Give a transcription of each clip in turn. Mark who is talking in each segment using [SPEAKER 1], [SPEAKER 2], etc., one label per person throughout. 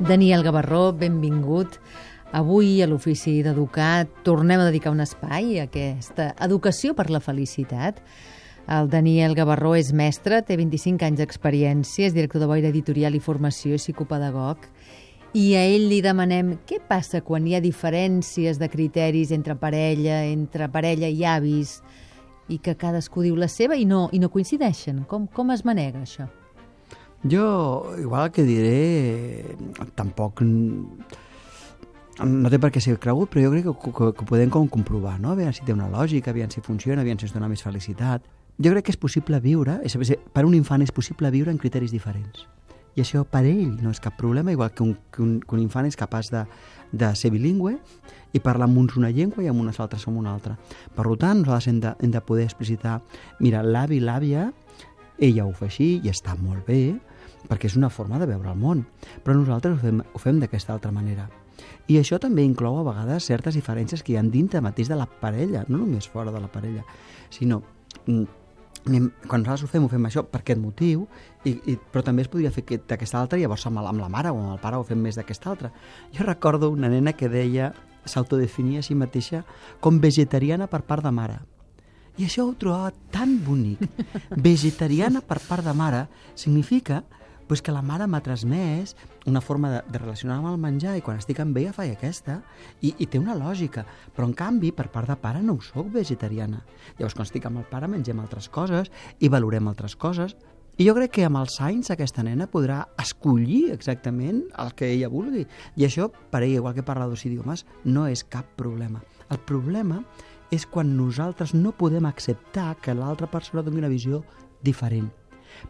[SPEAKER 1] Daniel Gavarró, benvingut. Avui a l'Ofici d'Educar tornem a dedicar un espai a aquesta educació per la felicitat. El Daniel Gavarró és mestre, té 25 anys d'experiència, és director de Boira Editorial i Formació i psicopedagog. I a ell li demanem què passa quan hi ha diferències de criteris entre parella, entre parella i avis, i que cadascú diu la seva i no, i no coincideixen. Com, com es manega això?
[SPEAKER 2] Jo, igual que diré, tampoc no té per què ser cregut, però jo crec que, que, que podem com comprovar, no? Aviam si té una lògica, aviam si funciona, aviam si ens dona més felicitat. Jo crec que és possible viure, és, per un infant és possible viure en criteris diferents. I això per ell no és cap problema, igual que un, que un, que un infant és capaç de, de ser bilingüe i parlar amb uns una llengua i amb unes altres amb una altra. Per tant, nosaltres hem de, hem de poder explicitar, mira, l'avi l'àvia, ella ho fa així i està molt bé, perquè és una forma de veure el món, però nosaltres ho fem, ho fem d'aquesta altra manera. I això també inclou a vegades certes diferències que hi ha dintre mateix de la parella, no només fora de la parella, sinó mm, quan nosaltres ho fem, ho fem això per aquest motiu, i, i, però també es podria fer d'aquesta altra i llavors amb la, amb la mare o amb el pare ho fem més d'aquesta altra. Jo recordo una nena que deia, s'autodefinia a si mateixa com vegetariana per part de mare. I això ho trobava tan bonic. Vegetariana per part de mare significa pues que la mare m'ha transmès una forma de, de relacionar amb el menjar i quan estic amb ella faig aquesta i, i té una lògica, però en canvi per part de pare no ho soc vegetariana. Llavors quan estic amb el pare mengem altres coses i valorem altres coses i jo crec que amb els anys aquesta nena podrà escollir exactament el que ella vulgui. I això, per ella, igual que parla dos idiomes, no és cap problema. El problema és quan nosaltres no podem acceptar que l'altra persona doni una visió diferent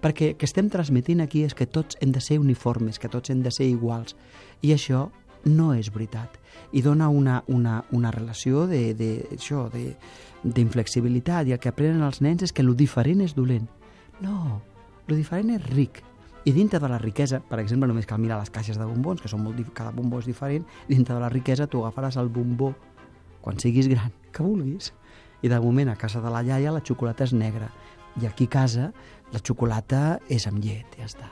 [SPEAKER 2] perquè el que estem transmetint aquí és que tots hem de ser uniformes, que tots hem de ser iguals. I això no és veritat. I dona una, una, una relació de, de, això, de, d'inflexibilitat i el que aprenen els nens és que lo diferent és dolent. No, lo diferent és ric. I dintre de la riquesa, per exemple, només cal mirar les caixes de bombons, que són molt, cada bombó és diferent, dintre de la riquesa tu agafaràs el bombó quan siguis gran, que vulguis. I de moment a casa de la iaia la xocolata és negra i aquí a casa la xocolata és amb llet, ja està.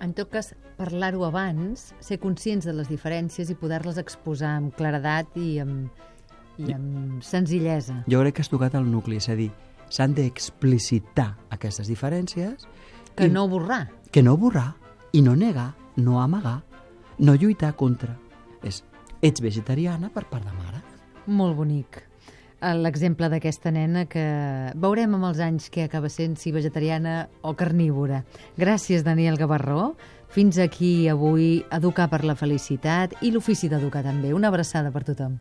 [SPEAKER 1] En tot cas, parlar-ho abans, ser conscients de les diferències i poder-les exposar amb claredat i amb, i amb senzillesa.
[SPEAKER 2] Jo crec que has tocat el nucli, és a dir, s'han d'explicitar aquestes diferències...
[SPEAKER 1] Que i, no borrar.
[SPEAKER 2] Que no borrar, i no negar, no amagar, no lluitar contra. És, ets vegetariana per part de mare.
[SPEAKER 1] Molt bonic l'exemple d'aquesta nena que veurem amb els anys què acaba sent, si vegetariana o carnívora. Gràcies, Daniel Gavarró. Fins aquí avui Educar per la Felicitat i l'Ofici d'Educar també. Una abraçada per tothom.